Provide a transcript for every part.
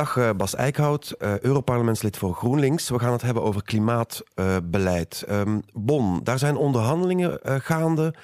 Dag uh, Bas Eickhout, uh, Europarlementslid voor GroenLinks. We gaan het hebben over klimaatbeleid. Um, Bonn, daar zijn onderhandelingen gaande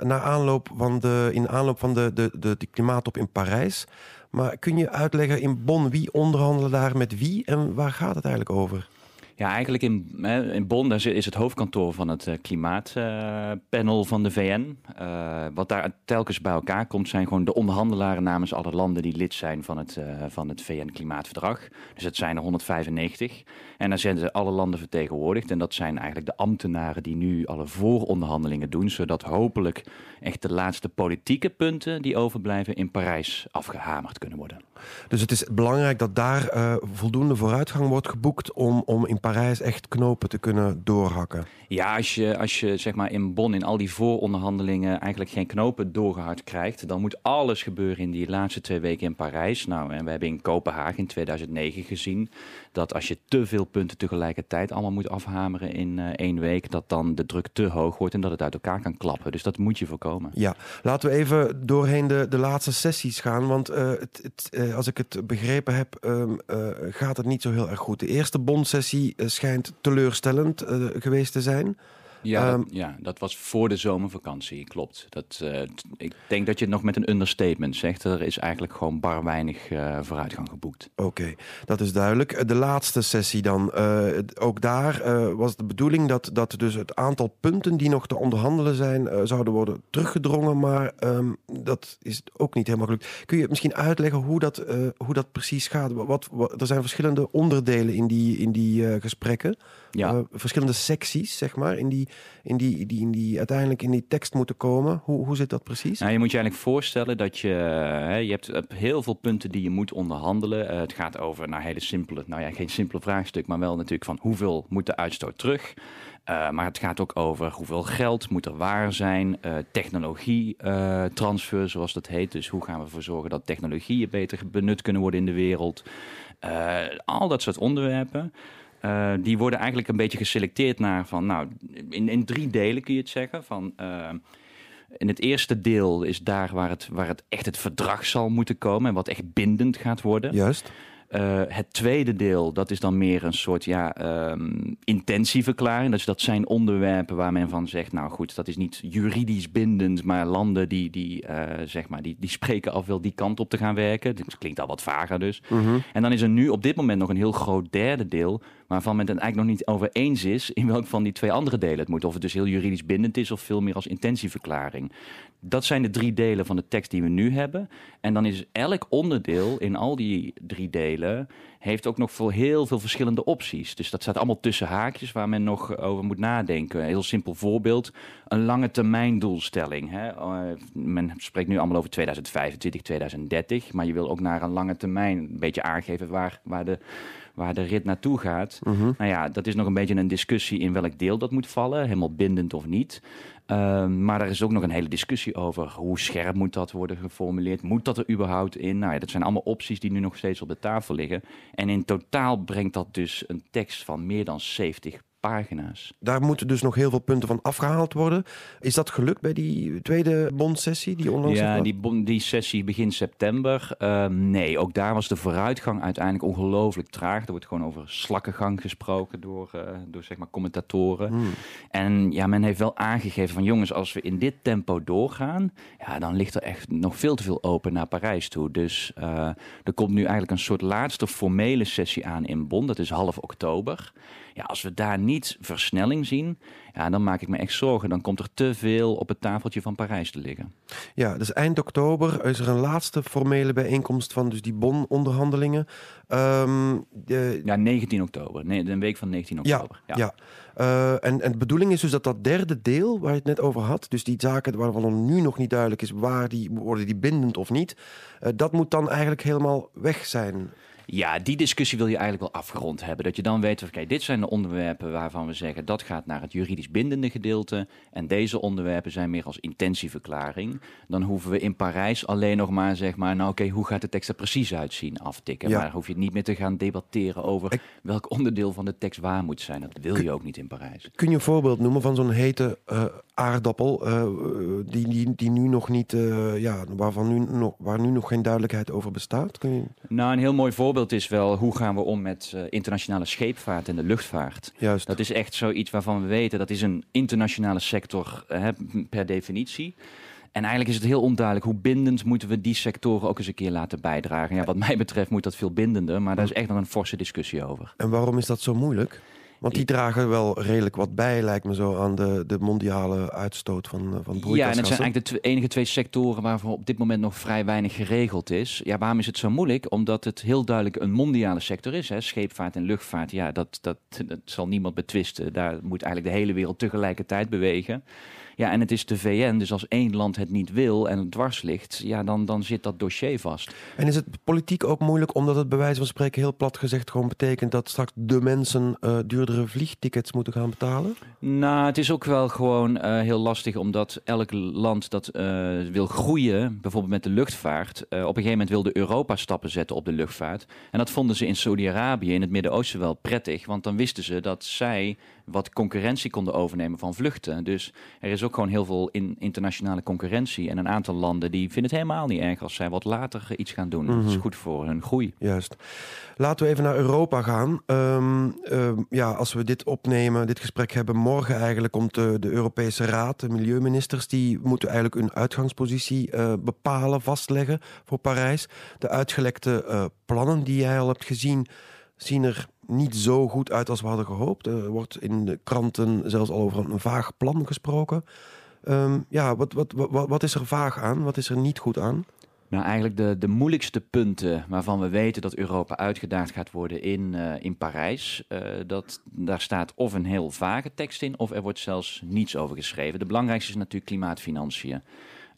naar aanloop van de, in aanloop van de, de, de, de klimaattop in Parijs. Maar kun je uitleggen in Bonn wie onderhandelen daar met wie en waar gaat het eigenlijk over? Ja, eigenlijk in, in Bonn is het hoofdkantoor van het eh, klimaatpanel van de VN. Uh, wat daar telkens bij elkaar komt, zijn gewoon de onderhandelaren namens alle landen die lid zijn van het, uh, van het VN-klimaatverdrag. Dus het zijn er 195. En daar zijn alle landen vertegenwoordigd. En dat zijn eigenlijk de ambtenaren die nu alle vooronderhandelingen doen, zodat hopelijk echt de laatste politieke punten die overblijven in Parijs afgehamerd kunnen worden. Dus het is belangrijk dat daar uh, voldoende vooruitgang wordt geboekt om, om in Parijs echt knopen te kunnen doorhakken. Ja, als je, als je zeg maar in Bonn in al die vooronderhandelingen eigenlijk geen knopen doorgehakt krijgt, dan moet alles gebeuren in die laatste twee weken in Parijs. Nou, en we hebben in Kopenhagen in 2009 gezien dat als je te veel punten tegelijkertijd allemaal moet afhameren in uh, één week, dat dan de druk te hoog wordt en dat het uit elkaar kan klappen. Dus dat moet je voorkomen. Ja, laten we even doorheen de, de laatste sessies gaan, want uh, het, het, uh, als ik het begrepen heb, um, gaat het niet zo heel erg goed. De eerste bondsessie schijnt teleurstellend geweest te zijn. Ja, dat, ehm, ja, dat was voor de zomervakantie, klopt. Dat, uh, ik denk dat je het nog met een understatement zegt. Er is eigenlijk gewoon bar weinig uh, vooruitgang geboekt. Oké, okay, dat is duidelijk. Eh, de laatste sessie dan. Uh, ook daar was de bedoeling dat, dat dus het aantal punten die nog te onderhandelen zijn... zouden worden teruggedrongen, maar um, dat is ook niet helemaal gelukt. Kun je misschien uitleggen hoe dat, hoe dat precies gaat? Wat, wat, er zijn verschillende onderdelen in die, in die gesprekken. Ja. verschillende secties, zeg maar, in die in die, die, in die uiteindelijk in die tekst moeten komen. Hoe, hoe zit dat precies? Nou, je moet je eigenlijk voorstellen dat je, hè, je hebt heel veel punten die je moet onderhandelen. Uh, het gaat over nou, hele simpele, nou ja, geen simpele vraagstuk, maar wel natuurlijk van hoeveel moet de uitstoot terug? Uh, maar het gaat ook over hoeveel geld moet er waar zijn, technologietransfer, zoals dat heet. Dus hoe gaan we ervoor zorgen dat technologieën beter benut kunnen worden in de wereld? al dat soort onderwerpen. Uh, die worden eigenlijk een beetje geselecteerd naar van, nou, in, in drie delen kun je het zeggen. Van, uh, in het eerste deel is daar waar het, waar het echt het verdrag zal moeten komen en wat echt bindend gaat worden. Juist. Uh, het tweede deel, dat is dan meer een soort ja, um, intentieverklaring. Dus dat zijn onderwerpen waar men van zegt, nou goed, dat is niet juridisch bindend, maar landen die, die, uh, zeg maar, die, die spreken af wel die kant op te gaan werken. Dat klinkt al wat vager dus. Mm -hmm. En dan is er nu op dit moment nog een heel groot derde deel, waarvan men het eigenlijk nog niet over eens is in welk van die twee andere delen het moet. Of het dus heel juridisch bindend is of veel meer als intentieverklaring. Dat zijn de drie delen van de tekst die we nu hebben. En dan is elk onderdeel in al die drie delen heeft ook nog voor heel veel verschillende opties. Dus dat staat allemaal tussen haakjes waar men nog over moet nadenken. Een heel simpel voorbeeld, een lange termijn doelstelling. Hè? Uh, men spreekt nu allemaal over 2025, 2030, maar je wil ook naar een lange termijn een beetje aangeven waar, waar de waar de rit naartoe gaat. -huh. Nou ja, dat is nog een beetje een discussie in welk deel dat moet vallen, helemaal bindend of niet. Uh, maar er is ook nog een hele discussie over hoe scherp moet dat worden geformuleerd. Moet dat er überhaupt in? Nou ja, dat zijn allemaal opties die nu nog steeds op de tafel liggen. En in totaal brengt dat dus een tekst van meer dan 70 pagina's. Daar moeten dus nog heel veel punten van afgehaald worden. Is dat gelukt bij die tweede bondsessie die onlangs Ja, die, bon, die sessie begin september. Uh, nee, ook daar was de vooruitgang uiteindelijk ongelooflijk traag. Er wordt gewoon over slakkengang gesproken door, uh, door zeg maar commentatoren. Hmm. En ja, men heeft wel aangegeven van jongens, als we in dit tempo doorgaan, ja, dan ligt er echt nog veel te veel open naar Parijs toe. Dus uh, er komt nu eigenlijk een soort laatste formele sessie aan in Bonn. Dat is half oktober. Ja, als we daar niet versnelling zien, ja, dan maak ik me echt zorgen. Dan komt er te veel op het tafeltje van Parijs te liggen. Ja, dus eind oktober is er een laatste formele bijeenkomst van dus die Bonn-onderhandelingen. Um, de... Ja, 19 oktober. Nee, de week van 19 oktober. Ja, ja. ja. Uh, en, en de bedoeling is dus dat dat derde deel, waar je het net over had, dus die zaken waarvan nu nog niet duidelijk is waar die worden die bindend of niet, uh, dat moet dan eigenlijk helemaal weg zijn. Ja, die discussie wil je eigenlijk wel afgerond hebben. Dat je dan weet, oké, dit zijn de onderwerpen waarvan we zeggen dat gaat naar het juridisch bindende gedeelte. En deze onderwerpen zijn meer als intentieverklaring. Dan hoeven we in Parijs alleen nog maar, zeg maar, nou oké, hoe gaat de tekst er precies uitzien, aftikken. Ja. Maar hoef je niet meer te gaan debatteren over Ik... welk onderdeel van de tekst waar moet zijn. Dat wil je ook niet in Parijs. Kun je een voorbeeld noemen van zo'n hete uh, aardappel, uh, die, die, die nu nog niet, uh, ja, waarvan nu nog, waar nu nog geen duidelijkheid over bestaat? Kun je... Nou, een heel mooi voorbeeld is wel hoe gaan we om met uh, internationale scheepvaart en de luchtvaart. Juist. Dat is echt zoiets waarvan we weten dat is een internationale sector hè, per definitie. En eigenlijk is het heel onduidelijk hoe bindend moeten we die sectoren ook eens een keer laten bijdragen. Ja, wat mij betreft moet dat veel bindender, maar daar is echt nog een forse discussie over. En waarom is dat zo moeilijk? Want die dragen wel redelijk wat bij, lijkt me zo, aan de, de mondiale uitstoot van, van broeikasgassen. Ja, en het zijn eigenlijk de enige twee sectoren waarvoor op dit moment nog vrij weinig geregeld is. Ja, waarom is het zo moeilijk? Omdat het heel duidelijk een mondiale sector is. Hè? Scheepvaart en luchtvaart, ja, dat, dat, dat zal niemand betwisten. Daar moet eigenlijk de hele wereld tegelijkertijd bewegen. Ja, en het is de VN, dus als één land het niet wil en het dwars ligt, ja, dan, dan zit dat dossier vast. En is het politiek ook moeilijk omdat het bij wijze van spreken heel plat gezegd gewoon betekent dat straks de mensen uh, duurdere vliegtickets moeten gaan betalen? Nou, het is ook wel gewoon uh, heel lastig omdat elk land dat uh, wil groeien, bijvoorbeeld met de luchtvaart, op een gegeven moment wilde Europa stappen zetten op de luchtvaart. En dat vonden ze in Saudi-Arabië, in het Midden-Oosten wel prettig, want dan wisten ze dat zij wat concurrentie konden overnemen van vluchten. Dus er is ook gewoon heel veel in internationale concurrentie. En een aantal landen die vinden het helemaal niet erg als zij wat later iets gaan doen. Mm Dat is goed voor hun groei. Juist. Laten we even naar Europa gaan. Um, um, ja, als we dit opnemen, dit gesprek hebben, morgen eigenlijk komt de, de Europese Raad, de milieuministers, die moeten eigenlijk hun uitgangspositie uh, bepalen, vastleggen voor Parijs. De uitgelekte uh, plannen die jij al hebt gezien, zien er niet zo goed uit als we hadden gehoopt. Er wordt in de kranten zelfs al over een vaag plan gesproken. Um, ja, wat, wat, wat, wat is er vaag aan? Wat is er niet goed aan? Nou, eigenlijk de, de moeilijkste punten waarvan we weten dat Europa uitgedaagd gaat worden in, uh, in Parijs. Uh, dat, daar staat of een heel vage tekst in, of er wordt zelfs niets over geschreven. De belangrijkste is natuurlijk klimaatfinanciën.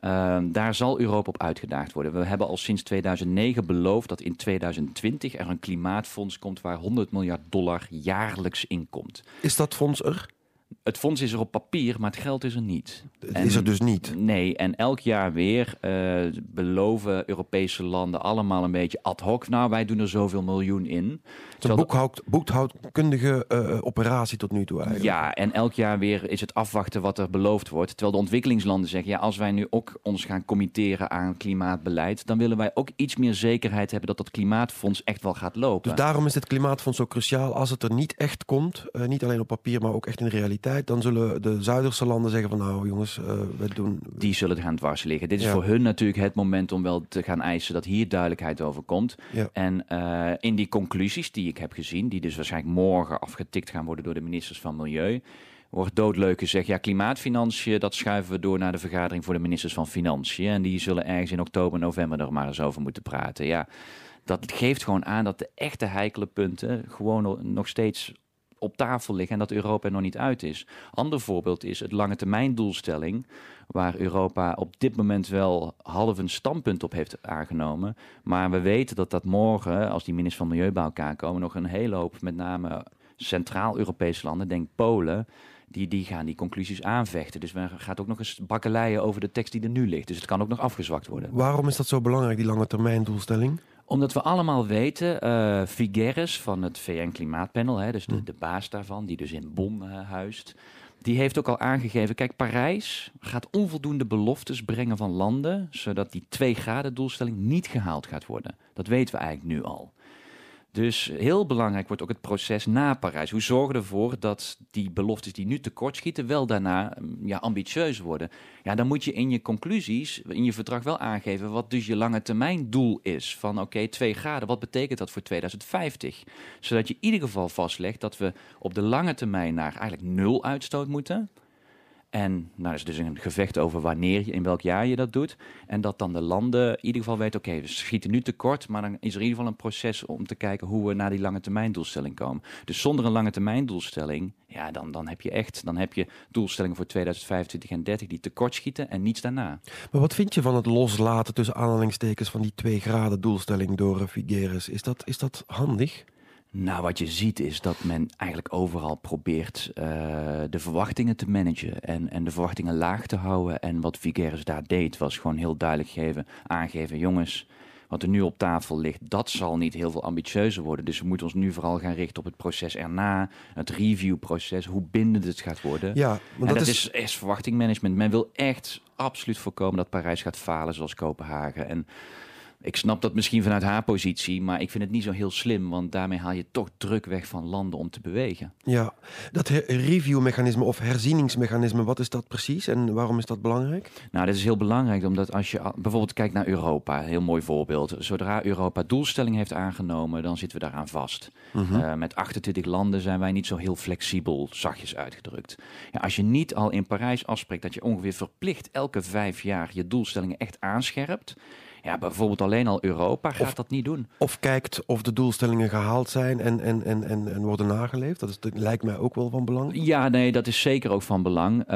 Uh, daar zal Europa op uitgedaagd worden. We hebben al sinds 2009 beloofd dat in 2020 er een klimaatfonds komt waar 100 miljard dollar jaarlijks in komt. Is dat fonds er? Het fonds is er op papier, maar het geld is er niet. Het is er dus niet? Nee, en elk jaar weer uh, beloven Europese landen allemaal een beetje ad hoc. Nou, wij doen er zoveel miljoen in. Het is een boekhoud, boekhoudkundige uh, operatie tot nu toe eigenlijk. Ja, en elk jaar weer is het afwachten wat er beloofd wordt. Terwijl de ontwikkelingslanden zeggen, ja, als wij nu ook ons gaan committeren aan klimaatbeleid, dan willen wij ook iets meer zekerheid hebben dat dat klimaatfonds echt wel gaat lopen. Dus daarom is het klimaatfonds zo cruciaal. Als het er niet echt komt, uh, niet alleen op papier, maar ook echt in de realiteit, dan zullen de Zuiderse landen zeggen van nou jongens, uh, we doen... Die zullen gaan dwars liggen. Dit is ja. voor hun natuurlijk het moment om wel te gaan eisen dat hier duidelijkheid over komt. Ja. En uh, in die conclusies die ik heb gezien, die dus waarschijnlijk morgen afgetikt gaan worden door de ministers van Milieu, wordt doodleuk gezegd, ja, klimaatfinanciën, dat schuiven we door naar de vergadering voor de ministers van Financiën. En die zullen ergens in oktober, november er maar eens over moeten praten. Ja, dat geeft gewoon aan dat de echte heikele punten gewoon nog steeds op tafel liggen en dat Europa er nog niet uit is. Ander voorbeeld is het lange termijn doelstelling, waar Europa op dit moment wel half een standpunt op heeft aangenomen. Maar we weten dat dat morgen, als die ministers van Milieu bij elkaar komen, nog een hele hoop, met name Centraal-Europese landen, denk Polen, die, die gaan die conclusies aanvechten. Dus we gaat ook nog eens bakkeleien over de tekst die er nu ligt. Dus het kan ook nog afgezwakt worden. Waarom is dat zo belangrijk, die lange termijn doelstelling? Omdat we allemaal weten, uh, Figueres van het VN-klimaatpanel, hè, dus de, de, baas daarvan, die dus in Bonn uh, huist, die heeft ook al aangegeven, kijk, Parijs gaat onvoldoende beloftes brengen van landen, zodat die 2 graden doelstelling niet gehaald gaat worden. Dat weten we eigenlijk nu al. Dus heel belangrijk wordt ook het proces na Parijs. Hoe zorgen we ervoor dat die beloftes die nu tekortschieten wel daarna ja, ambitieus worden? Ja, dan moet je in je conclusies, in je verdrag wel aangeven wat dus je lange termijn doel is. Van oké, 2 graden, wat betekent dat voor 2050? Zodat je in ieder geval vastlegt dat we op de lange termijn naar eigenlijk nul uitstoot moeten. En nou, is dus een gevecht over wanneer je, in welk jaar je dat doet. En dat dan de landen in ieder geval weten, oké, we schieten nu tekort, maar dan is er in ieder geval een proces om te kijken hoe we naar die lange termijn doelstelling komen. Dus zonder een lange termijn doelstelling, ja, dan, dan heb je echt, dan heb je doelstellingen voor 2025 en 30 die tekort schieten en niets daarna. Maar wat vind je van het loslaten tussen aanhalingstekens van die 2 graden doelstelling door Figueres? Is dat, is dat handig? Nou, wat je ziet is dat men eigenlijk overal probeert uh, de verwachtingen te managen en, en de verwachtingen laag te houden. En wat Figueres daar deed, was gewoon heel duidelijk geven, aangeven: jongens, wat er nu op tafel ligt, dat zal niet heel veel ambitieuzer worden. Dus we moeten ons nu vooral gaan richten op het proces erna, het reviewproces, hoe bindend het gaat worden. Ja, maar dat, is... is, is verwachtingmanagement. Men wil echt absoluut voorkomen dat Parijs gaat falen zoals Kopenhagen. En ik snap dat misschien vanuit haar positie, maar ik vind het niet zo heel slim, want daarmee haal je toch druk weg van landen om te bewegen. Ja, dat reviewmechanisme of herzieningsmechanisme, wat is dat precies en waarom is dat belangrijk? Nou, dat is heel belangrijk, omdat als je bijvoorbeeld kijkt naar Europa, heel mooi voorbeeld. Zodra Europa doelstelling heeft aangenomen, dan zitten we daaraan vast. Mhm. Eh, met 28 landen zijn wij niet zo heel flexibel, zachtjes uitgedrukt. Ja, als je niet al in Parijs afspreekt dat je ongeveer verplicht elke vijf jaar je doelstellingen echt aanscherpt, ja, bijvoorbeeld alleen al Europa gaat dat niet doen. Of kijkt of de doelstellingen gehaald zijn en, en, en, en, en worden nageleefd. Dat, is, dat lijkt mij ook wel van belang. Ja, nee, dat is zeker ook van belang. Uh,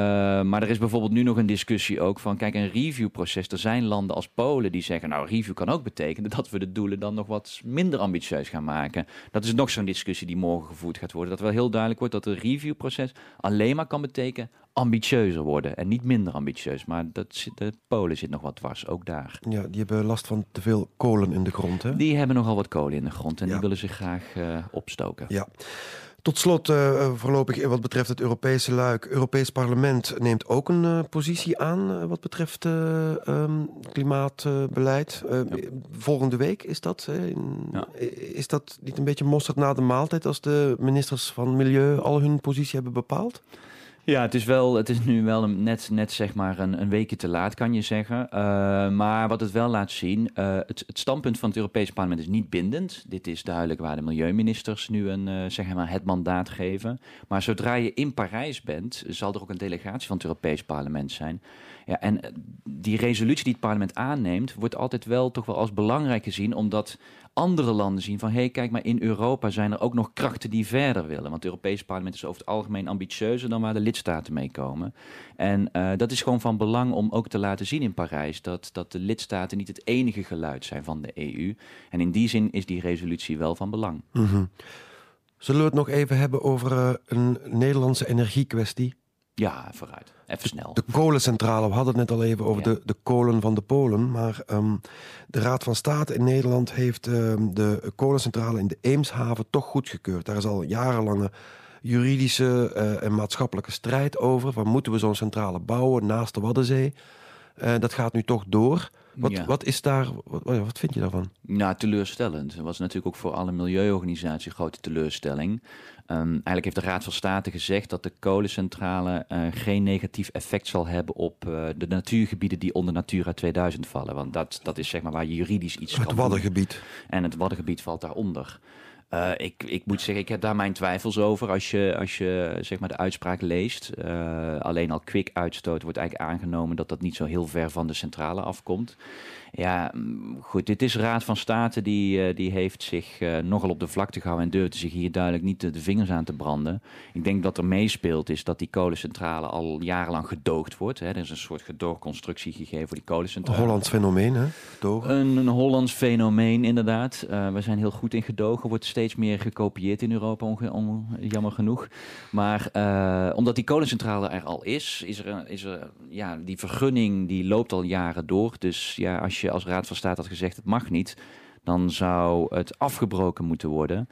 maar er is bijvoorbeeld nu nog een discussie ook van... kijk, een reviewproces. Er zijn landen als Polen die zeggen... nou, review kan ook betekenen dat we de doelen dan nog wat minder ambitieus gaan maken. Dat is nog zo'n discussie die morgen gevoerd gaat worden. Dat wel heel duidelijk wordt dat een reviewproces alleen maar kan betekenen ambitieuzer worden en niet minder ambitieus. Maar dat, de Polen zit nog wat dwars, ook daar. Ja, die hebben last van te veel kolen in de grond, hè? Die hebben nogal wat kolen in de grond en die willen zich graag uh, opstoken. Ja. Tot slot, uh, voorlopig wat betreft het Europese luik. Europees Parlement neemt ook een uh, positie aan wat betreft um, klimaatbeleid. Volgende week is dat. Ja. Is dat niet een beetje mosterd na de maaltijd als de ministers van Milieu al hun positie hebben bepaald? Ja, het is, wel, het is nu wel een, net, net zeg maar een, een weekje te laat, kan je zeggen. Uh, maar wat het wel laat zien, uh, het, het, standpunt van het Europese parlement is niet bindend. Dit is duidelijk waar de milieuministers nu een, uh, zeg het mandaat geven. Maar zodra je in Parijs bent, zal er ook een delegatie van het Europees parlement zijn. Ja, en die resolutie die het parlement aanneemt, wordt altijd wel toch wel als belangrijk gezien, omdat andere landen zien van hé, hey, kijk maar, in Europa zijn er ook nog krachten die verder willen. Want het Europese parlement is over het algemeen ambitieuzer dan waar de lidstaten mee komen. En uh, dat is gewoon van belang om ook te laten zien in Parijs dat, dat de lidstaten niet het enige geluid zijn van de EU. En in die zin is die resolutie wel van belang. -hmm. Zullen we het nog even hebben over uh, een Nederlandse energiekwestie? Ja, vooruit. Even snel. De kolencentrale, we hadden het net al even over de, de kolen van de Polen. Maar um, de Raad van State in Nederland heeft um, de kolencentrale in de Eemshaven toch goedgekeurd. Daar is al jarenlange juridische uh, en maatschappelijke strijd over. Van moeten we zo'n centrale bouwen naast de Waddenzee? Uh, dat gaat nu toch door. Wat, wat is daar, wat, wat, vind je daarvan? Nou, teleurstellend. Het was natuurlijk ook voor alle milieuorganisaties een grote teleurstelling. Um, eigenlijk heeft de Raad van State gezegd dat de kolencentrale uh, geen negatief effect zal hebben op uh, de natuurgebieden die onder Natura 2000 vallen. Want dat, dat is zeg maar waar je juridisch iets het kan Waddengebied. Doen. En het Waddengebied valt daaronder. Uh, ik, ik moet zeggen, ik heb daar mijn twijfels over als je, als je zeg maar de uitspraak leest. Uh, alleen al kwik uitstoot wordt eigenlijk aangenomen dat dat niet zo heel ver van de centrale afkomt. Ja, mm, goed, dit is Raad van State die, uh, die heeft zich uh, nogal op de vlakte gehouden en durfde zich hier duidelijk niet de, vingers aan te branden. Ik denk dat er meespeelt is dat die kolencentrale al jarenlang gedoogd wordt. Hè. Er is een soort gedoogconstructie gegeven voor die kolencentrale. Een Hollands fenomeen, hè? Een, een Hollands fenomeen, inderdaad. Uh, we zijn heel goed in gedogen, wordt steeds meer gekopieerd in Europa, on, jammer genoeg. Maar omdat die kolencentrale er al is, is er, is er ja, die vergunning die loopt al jaren door. Dus ja, als je je als Raad van State had gezegd het mag niet, dan zou het afgebroken moeten worden.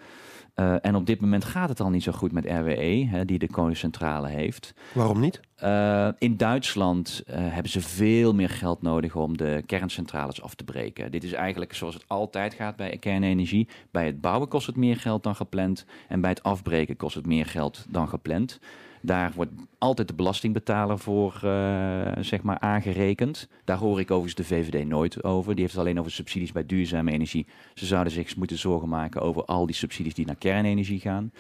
Uh, en op dit moment gaat het al niet zo goed met RWE, hè, die de kolencentrale heeft. Waarom niet? Uh, in Duitsland uh, hebben ze veel meer geld nodig om de kerncentrales af te breken. Dit is eigenlijk zoals het altijd gaat bij kernenergie. Bij het bouwen kost het meer geld dan gepland. En bij het afbreken kost het meer geld dan gepland. Daar wordt altijd de belastingbetaler voor uh, zeg maar aangerekend. Daar hoor ik overigens de VVD nooit over. Die heeft het alleen over subsidies bij duurzame energie. Ze zouden zich moeten zorgen maken over al die subsidies die naar kernenergie gaan.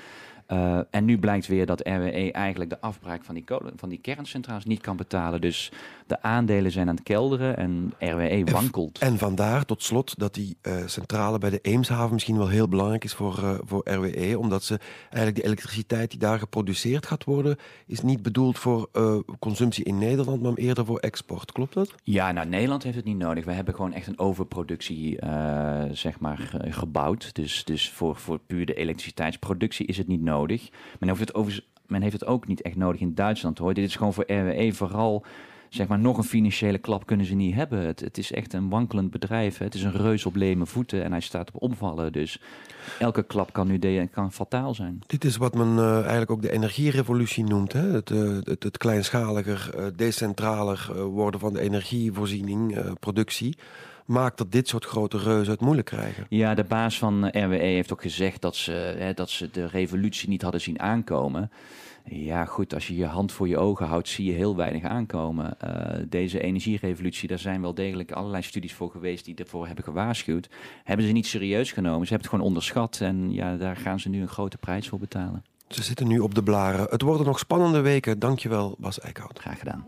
Uh, en nu blijkt weer dat RWE eigenlijk de afbraak van die, kolen, van die kerncentrales niet kan betalen. Dus de aandelen zijn aan het kelderen en RWE wankelt. En, en vandaar tot slot dat die uh, centrale bij de Eemshaven misschien wel heel belangrijk is voor, uh, voor RWE. Omdat ze eigenlijk de elektriciteit die daar geproduceerd gaat worden, is niet bedoeld voor consumptie in Nederland, maar eerder voor export. Klopt dat? Ja, nou Nederland heeft het niet nodig. We hebben gewoon echt een overproductie zeg maar, gebouwd. Dus, dus voor, voor puur de elektriciteitsproductie is het niet nodig nodig. Men heeft het, over, men heeft het ook niet echt nodig in Duitsland hoor. Dit is gewoon voor RWE vooral zeg maar, nog een financiële klap kunnen ze niet hebben. Het, het is echt een wankelend bedrijf. Hè. Het is een reus op leme voeten en hij staat op omvallen. Dus elke klap kan nu de, kan fataal zijn. Dit is wat men uh, eigenlijk ook de energierevolutie noemt. Hè? Het, uh, het, het, kleinschaliger, uh, decentraler worden van de energievoorziening, productie maakt dat dit soort grote reuzen het moeilijk krijgen. Ja, de baas van RWE heeft ook gezegd dat ze, hè, dat ze de revolutie niet hadden zien aankomen. Ja, goed, als je je hand voor je ogen houdt, zie je heel weinig aankomen. Uh, deze energierevolutie, daar zijn wel degelijk allerlei studies voor geweest die ervoor hebben gewaarschuwd. Hebben ze niet serieus genomen. Ze hebben het gewoon onderschat en ja, daar gaan ze nu een grote prijs voor betalen. Ze zitten nu op de blaren. Het worden nog spannende weken. Dankjewel, Bas Eickhout. Graag gedaan.